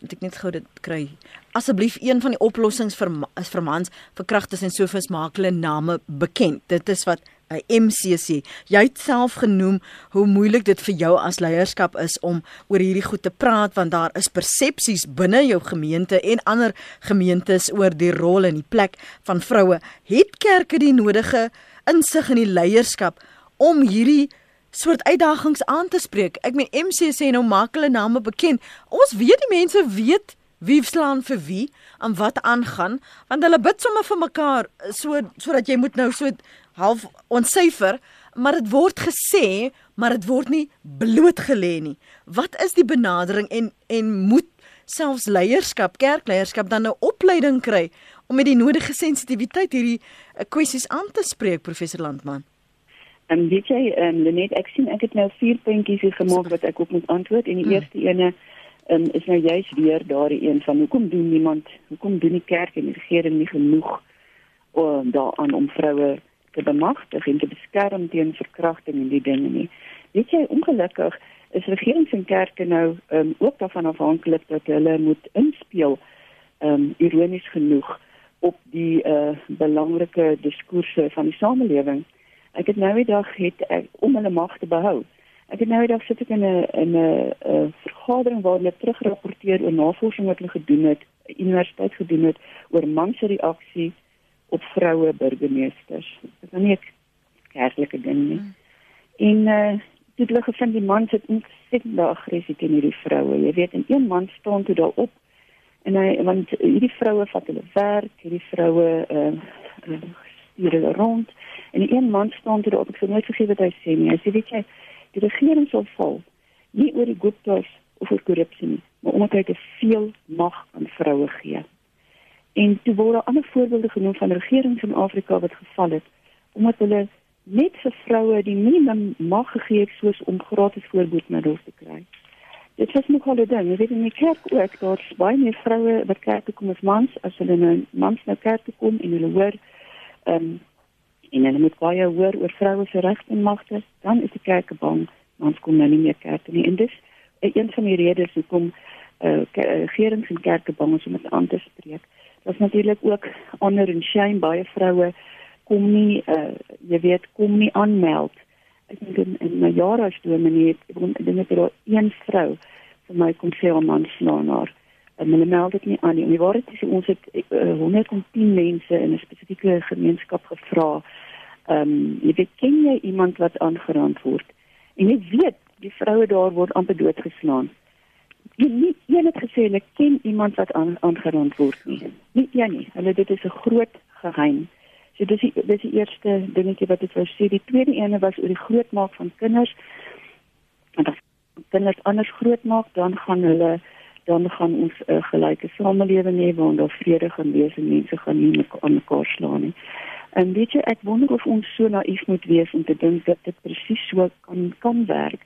moet ek net gou dit kry. Asseblief een van die oplossings vir is vir mans verkragters en sofis maak hulle name bekend. Dit is wat 'n MCC. Jy het self genoem hoe moeilik dit vir jou as leierskap is om oor hierdie goed te praat want daar is persepsies binne jou gemeente en ander gemeentes oor die rol en die plek van vroue. Het kerke die nodige insig in die leierskap om hierdie soort uitdagings aan te spreek. Ek meen MC sê nou hulle name bekend. Ons weet die mense weet wie slaan vir wie en wat aangaan want hulle bid sommer vir mekaar so sodat jy moet nou so half onsyfer maar dit word gesê maar dit word nie blootgelê nie. Wat is die benadering en en moet selfs leierskap, kerkleierskap dan 'n opleiding kry om met die nodige sensitiwiteit hierdie eh, kwessies aan te spreek professor Landman? En um, weet jy, um, Lenet, ek sien ek het nou vier puntjies hier gemaak wat ek op moet antwoord en die hmm. eerste ene um, is nou juist weer daardie een van hoekom doen niemand, hoekom doen die kerk en die regering nie genoeg om daaraan om vroue te bemagtig en te beskerm teen verkrachting en die dinge nie. Weet jy, ongelukkig is regerings en kerke nou um, ook daarvan afhanklik dat hulle moet inspeel um ironies genoeg op die uh, belangrike diskoerse van die samelewing. Ek het nou die dag het ek om hulle mag te behou. Ek het nou die dag sit ek in 'n in 'n vergadering waar hulle terugrapporteer oor navorsing wat hulle gedoen het, universiteit gedoen het oor man se reaksie op vroue burgemeesters. Dit is nou nie 'n kerklike ding nie. Hmm. En uh dit lê gevind die man sit ontsettend aggressief teen hierdie vroue. Jy weet, en een man staan toe daarop en hy want hierdie vroue vat hulle werk, hierdie vroue uh, uh stuur hulle rond En die een man staan toe op, ek sou nooit vergeet wat hy sê nie. Hy sê weet jy, die regering sal val nie oor die Guptas of oor korrupsie nie, maar omdat hy te veel mag aan vroue gee. En toe word daar ander voorbeelde genoem van regerings in Afrika wat geval het omdat hulle net vir vroue die minimum mag gegee het soos om gratis voorboedmiddels te kry. Dit was nog al 'n ding, jy weet in die kerk ook, daar's baie meer vroue wat kerk toe kom as mans as hulle nou mans nou kerk toe kom en hulle hoor ehm um, en hulle moet baie hoor oor vroue se regte en magte, dan is die kerk bang mans kom nou nie meer kerk toe nie. En dis een van die redes hoekom eh uh, regerings en kerke bang is om dit aan te spreek. Daar's natuurlik ook onder en shame baie vroue kom nie uh jy weet kom nie aanmeld. Ek dink in, in my jare as dominee ek dink dit is een vrou vir my kom sê om man slaan haar. En hulle meld dit nie aan nie. En die waarheid is ons het uh, 110 mense in 'n spesifieke gemeenskap gevra. Ehm um, jy weet ken jy iemand wat aangerand word? En jy weet die vroue daar word amper doodgeslaan. Jy nie een het gesê hulle ken iemand wat aangerand word nie. Nie een nie. Hulle dit is 'n groot geheim. So dis die dis die eerste dingetjie wat ek wou sê. Die tweede ene was oor die grootmaak van kinders. En as kinders anders grootmaak, dan gaan hulle dan gaan ons 'n uh, gelyke samelewing hê waar daar vrede gaan wees en mense gaan nie aan mekaar slaan nie. En weet jy, ek wonder of ons so naïef moet wees om te dink dat dit presies so kan kan werk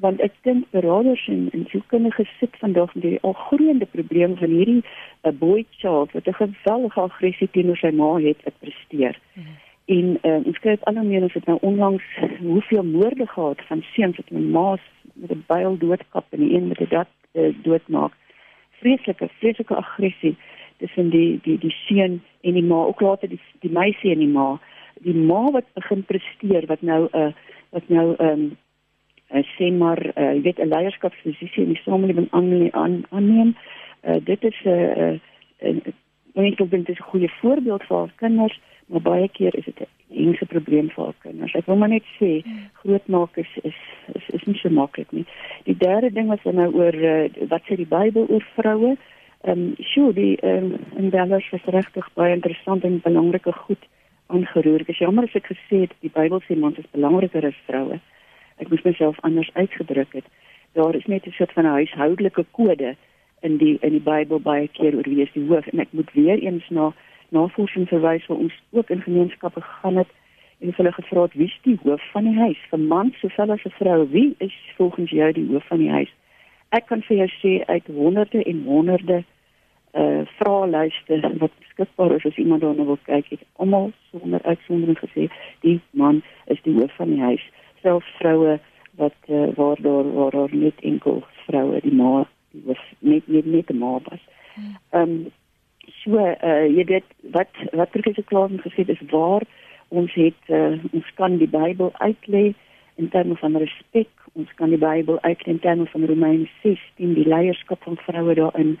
want ek dink beraders en en sielkundiges sit vandag met die algroeiende probleem van hierdie 'n uh, boy child wat 'n geweldige aggressie teenoor sy ma het wat presteer. Mm. En uh, ons kyk al hoe meer as dit nou onlangs hoeveel moorde gehad van seuns wat hulle ma's met 'n byl doodkap en die een met 'n dat uh, doodmaak. Vreeslike vreeslike aggressie tussen die die die seun en die ma, ook later die die meisie en die ma. Die ma wat begin presteer wat nou 'n uh, wat nou 'n um, uh, sê maar uh, jy weet 'n leierskapsposisie in die samelewing aanneem aan, aanneem. Uh, dit is 'n uh, uh, uh, ek dink dit is 'n goeie voorbeeld vir ons kinders, maar baie keer is dit 'n enige probleem vir ons kinders. Ek wil maar net sê grootmaak is is is, is nie so maklik nie. Die derde ding wat nou oor uh, wat sê die Bybel oor vroue? Ehm um, sure die ehm um, dan is regtig baie interessant en belangrike goed aangeroer. Ek is jammer as ek gesê het die Bybel sê mans is belangriker as vroue ek moes myself anders uitgedruk het. Daar is net 'n soort van 'n huishoudelike kode in die in die Bybel baie keer oor wie is die hoof en ek moet weer eens na navorsing verwys waar ons ook in gemeenskappe gegaan het en hulle gevra het wie is die hoof van die huis? Vir man sowel as 'n vrou, wie is volgens jou die hoof van die huis? Ek kan vir jou sê uit honderde en honderde uh vraelyste wat beskikbaar is as iemand daarna wil kyk, het almal sonder uitsondering gesê die man is die hoof van die huis self vroue wat uh, waar daar waar daar net enkel vroue die ma die was net net net die ma was. Ehm um, so uh, jy weet wat wat professor Klaas gesê het is waar ons het uh, ons kan die Bybel uitlê in terme van respek ons kan die Bybel uitlê in terme van Romeine 16 die leierskap van vroue daarin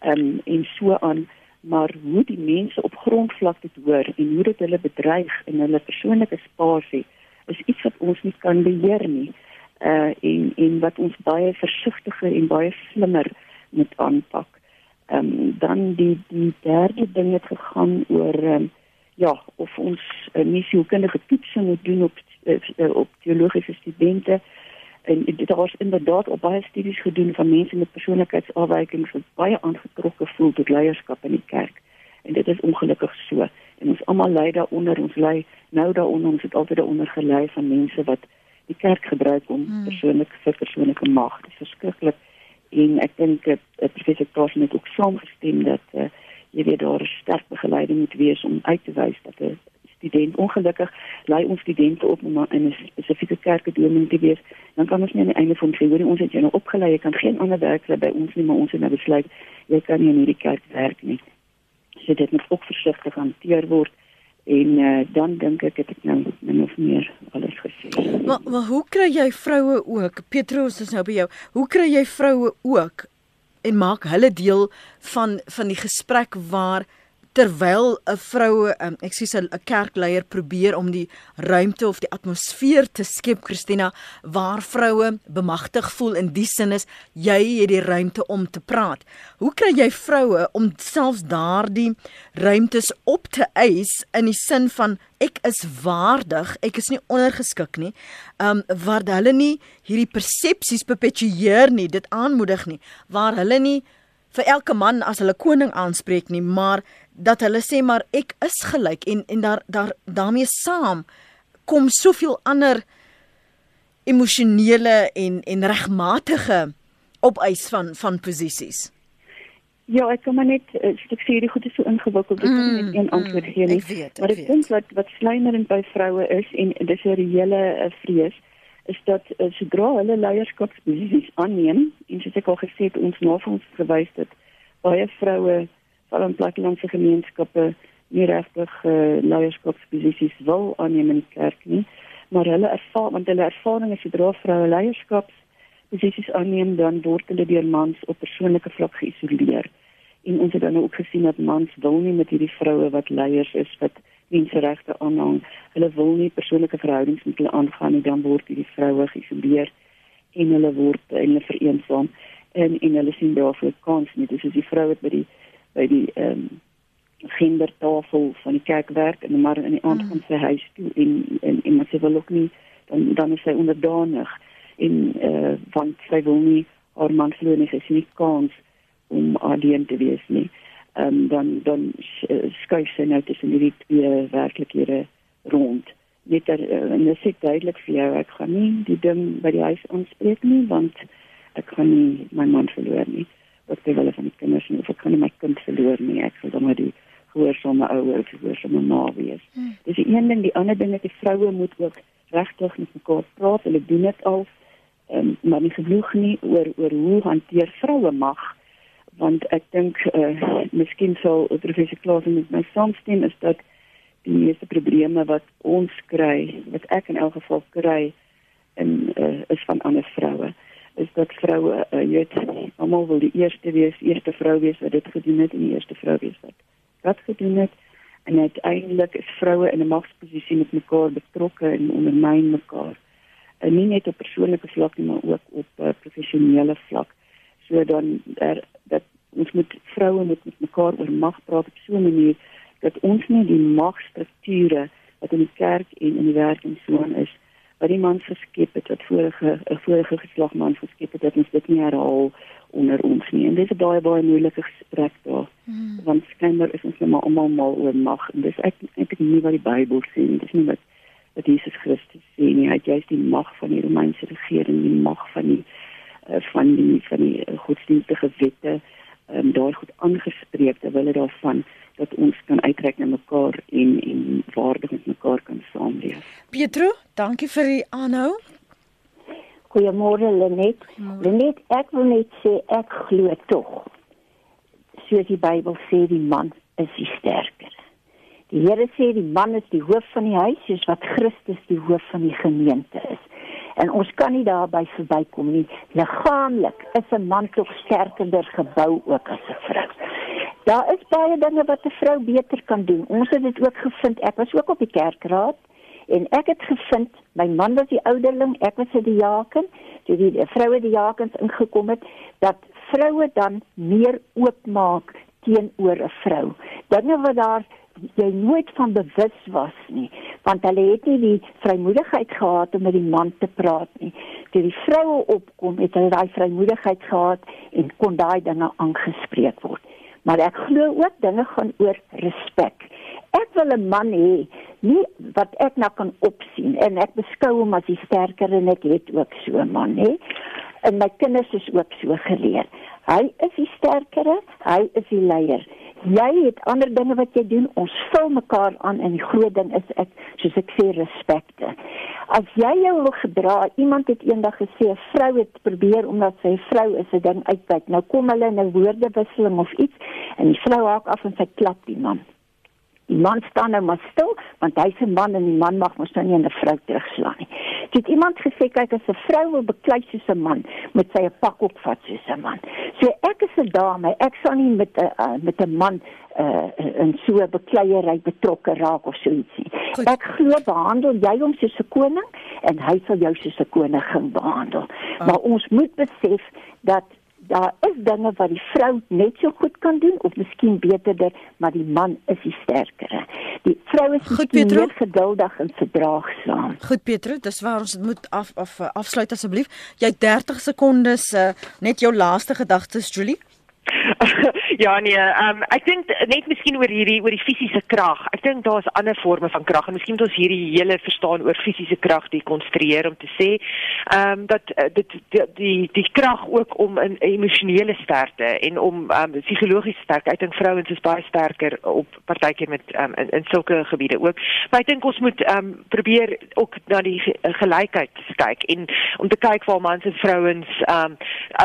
ehm um, en so aan maar hoe die mense op grondvlak dit hoor en hoe dit hulle bedreig in hulle persoonlike spasie is iets wat ons nie kan beheer nie. Uh en en wat ons baie versigtiger en baie slimmer moet aanpak. Ehm um, dan die die derde ding het gegaan oor um, ja, of ons uh, misiekundige toetsing moet doen op uh, op teologiese studente en dit was inderdaad op baie studies gedoen van mense met persoonlikheidsafwykings wat baie aangetrokke voel tot leierskap in die kerk. En dit is ongelukkig so en ons almal lei daaronder ons lei nou daaronder ons het altyd daaronder gelei van mense wat die kerk gebruik om hmm. persoonlik vir persoonlike mag. Dis verskriklik. En ek dink dat uh, professor Klaas het ook saamgestem dat uh, jy weet daar sterk begeleiding moet wees om uit te wys dat 'n student ongelukkig lei ons studente op om in 'n spesifieke kerk te wees. Dan kan ons nie aan die einde van sy ons het jou nou opgelei jy kan geen ander werk by ons nie maar ons het nou besluit jy kan nie in hierdie kerk werk nie so dit moet ook versigtig hanteer word en uh, dan dink ek het ek nou min of meer alles gesê. Maar maar hoe kry jy vroue ook? Petrus is nou by jou. Hoe kry jy vroue ook en maak hulle deel van van die gesprek waar terwyl 'n vroue um, ek sê 'n kerkleier probeer om die ruimte of die atmosfeer te skep Christina waar vroue bemagtig voel in die sin is jy het die ruimte om te praat. Hoe kry jy vroue om selfs daardie ruimtes op te eis in die sin van ek is waardig, ek is nie ondergeskik nie. Um waar hulle nie hierdie persepsies perpetueer nie, dit aanmoedig nie, waar hulle nie vir elke man as hulle koning aanspreek nie, maar dat hulle sê maar ek is gelyk en en daar daar daarmee saam kom soveel ander emosionele en en regmatige opeis van van posisies. Ja, ek kan maar net uh, ek sê hierdie goed is so ingewikkeld, ek kan net een antwoord gee nie. Ek weet, maar ek dink wat wat slymerend by vroue is en dis 'n reële uh, vrees is dat uh, sodra hulle leierskapsposisies aanneem en soos ek al gesê het ons navorsing gewys het baie vroue veral in plattelandse gemeenskappe nie regtig uh, leierskapsposisies wil aanneem in die kerk nie maar hulle ervaar want hulle ervaring is sodra vroue leierskapsposisies aanneem dan word hulle deur mans op persoonlike vlak geïsoleer. En ons het dan ook gesien dat mans wil nie met hierdie vroue wat leiers is wat menseregte aanhang hulle wil nie persoonlike verhoudings met hulle aangaan nie dan word hierdie vroue geïsoleer en hulle word en hulle vereensaam en en hulle sien daarvoor kans nie. Dis is die vroue by die by die ehm um, gendertafel van die kerk werk en maar in die aand gaan sy huis toe en en en maar sy wil ook nie dan dan is sy onderdanig en eh uh, want sy wil nie haar man verloor nie sy sien nie kans om alleen te wees nie. Ehm um, dan dan skuif sy nou tussen hierdie twee werklikhede rond. Net er, uh, en dit sê duidelik vir jou ek gaan nie die ding by die huis aanspreek nie want ek gaan nie my man verloor nie. Wat jy wil van die kinders nie of ek kan nie my kind verloor nie. Ek wil dan maar die gehoorsame ouer of gehoorsame ma wees. Hmm. Dis die een ding, die ander ding is die vroue moet ook regtig met mekaar praat. Hulle doen dit al um, maar nie genoeg nie oor oor hoe hanteer vroue mag want ek dink uh, miskien sou professor Klaas met my saamstem is dat die meeste probleme wat ons kry, wat ek in elk geval kry en uh, is van ander vroue is dat vroue uh, jy weet almal wil die eerste wees, eerste vrou wees wat dit gedoen het en die eerste vrou wees wat wat gedoen het en uiteindelik is vroue in 'n magsposisie met mekaar betrokke en ondermyn mekaar. En nie net op persoonlike vlak nie, maar ook op uh, professionele vlak. So dan er, dat ons moet vroue moet met mekaar oor mag praat op so 'n manier dat ons nie die magstrukture wat in die kerk en in die werk en so aan is wat die man geskep het wat vorige 'n vorige geslag man geskep het dat ons dit nie herhaal onder ons nie. En dit is baie baie moeilike gesprek daar. Hmm. Want skynbaar is ons net maar almal mal oor mag en dis ek ek nie wat die Bybel sê nie. Dis nie wat wat Jesus Christus sê nie. Hy het juist die mag van die Romeinse regering, die mag van die uh, van die van die uh, godsdienstige wette um, daar goed aangespreek terwyl hulle daarvan dat ons kan uitreik na mekaar en en waardig met mekaar kan saamleef. Pietro, dankie vir die aanhou. Goeiemôre Lenet. Lenet, ek wil net sê ek glo tog. Soos die Bybel sê, die man is die sterker. Die Here sê die man is die hoof van die huis, soos wat Christus die hoof van die gemeente is. En ons kan nie daarby verbykom nie. Liggaamlik is 'n man tog sterker gebou ook as 'n vrou. Daar is baie dinge wat 'n vrou beter kan doen. Ons het dit ook gevind. Ek was ook op die kerkraad En ek het gevind, my man was die ouderling, ek was die diaken, toe die, die vroue die diakens ingekom het, dat vroue dan meer oopmaak teenoor 'n vrou. Dinge wat daar jy nooit van bewus was nie, want hulle het nie die vrymoedigheid gehad om met die man te praat nie. Toe die vroue opkom, het hulle daai vrymoedigheid gehad en kon daai dinge aangespreek word. Maar ek glo ook dinge gaan oor respek. Ek wil 'n man hê nie wat ek nou kan opsien en ek beskou hom as die sterker en ek het ook so 'n man hè en my kinders is ook so geleer hy is die sterkere hy is die leier jy het ander dinge wat jy doen. Ons vul mekaar aan en die groot ding is ek soos ek sê respekte as jy jou wil gedra iemand het eendag gesê 'n vrou het probeer omdat sy vrou is 'n ding uitkyk nou kom hulle in 'n woordewisseling of iets en die vrou haak af en sy klap die man Die man staan nou maar stil want hy's 'n man en die man mag mos nou nie 'n vrou terugslaan nie. Jy het iemand gesê kyk as 'n vrou wil beklei soos 'n man, moet sy 'n pak opvat soos 'n man. So ek is 'n dame, ek sal nie met 'n uh, met 'n man uh, in so 'n bekleierery betrokke raak of so ietsie. Ek glo behandel jy hom soos 'n koning en hy sal jou soos 'n koningin behandel. Oh. Maar ons moet besef dat daar is dinge wat die vrou net so goed kan doen of miskien beterder, maar die man is die sterkere. Die vrou is goed, meer geduldig en verdraagsaam. Goed Petro, dis waar ons moet af af afsluit asseblief. Jy 30 sekondes uh, net jou laaste gedagtes Julie. *laughs* Ja nee, um, ek dink net miskien oor hierdie oor die fisiese krag. Ek dink daar's ander forme van krag en miskien moet ons hierdie hele verstaan oor fisiese krag dekonstrueer om te sê ehm um, dat uh, dit die die, die krag ook om 'n emosionele sterkte en om um, psigologiese sterkte. Ek dink vrouens is baie sterker op partykeer met um, in, in sulke gebiede ook. Maar ek dink ons moet ehm um, probeer ook na die gelykheid kyk en om te kyk waar mans en vrouens ehm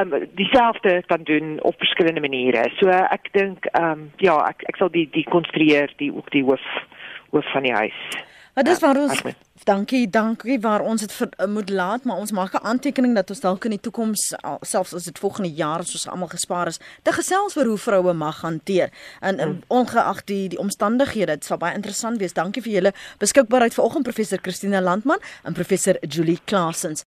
um, um, dieselfde kan doen op verskillende maniere. So ek dink ehm um, ja, ek ek sal die die konstrueer die ook die hoof hoof van die huis. Maar dis waar ons dankie, dankie waar ons dit moet laat, maar ons maak 'n aantekening dat ons dalk in die toekoms selfs as dit volgende jaar as ons almal gespaar is, te gesels oor hoe vroue mag hanteer en, en mm. ongeag die die omstandighede. Dit sal baie interessant wees. Dankie vir julle beskikbaarheid vanoggend professor Christina Landman en professor Julie Klasens.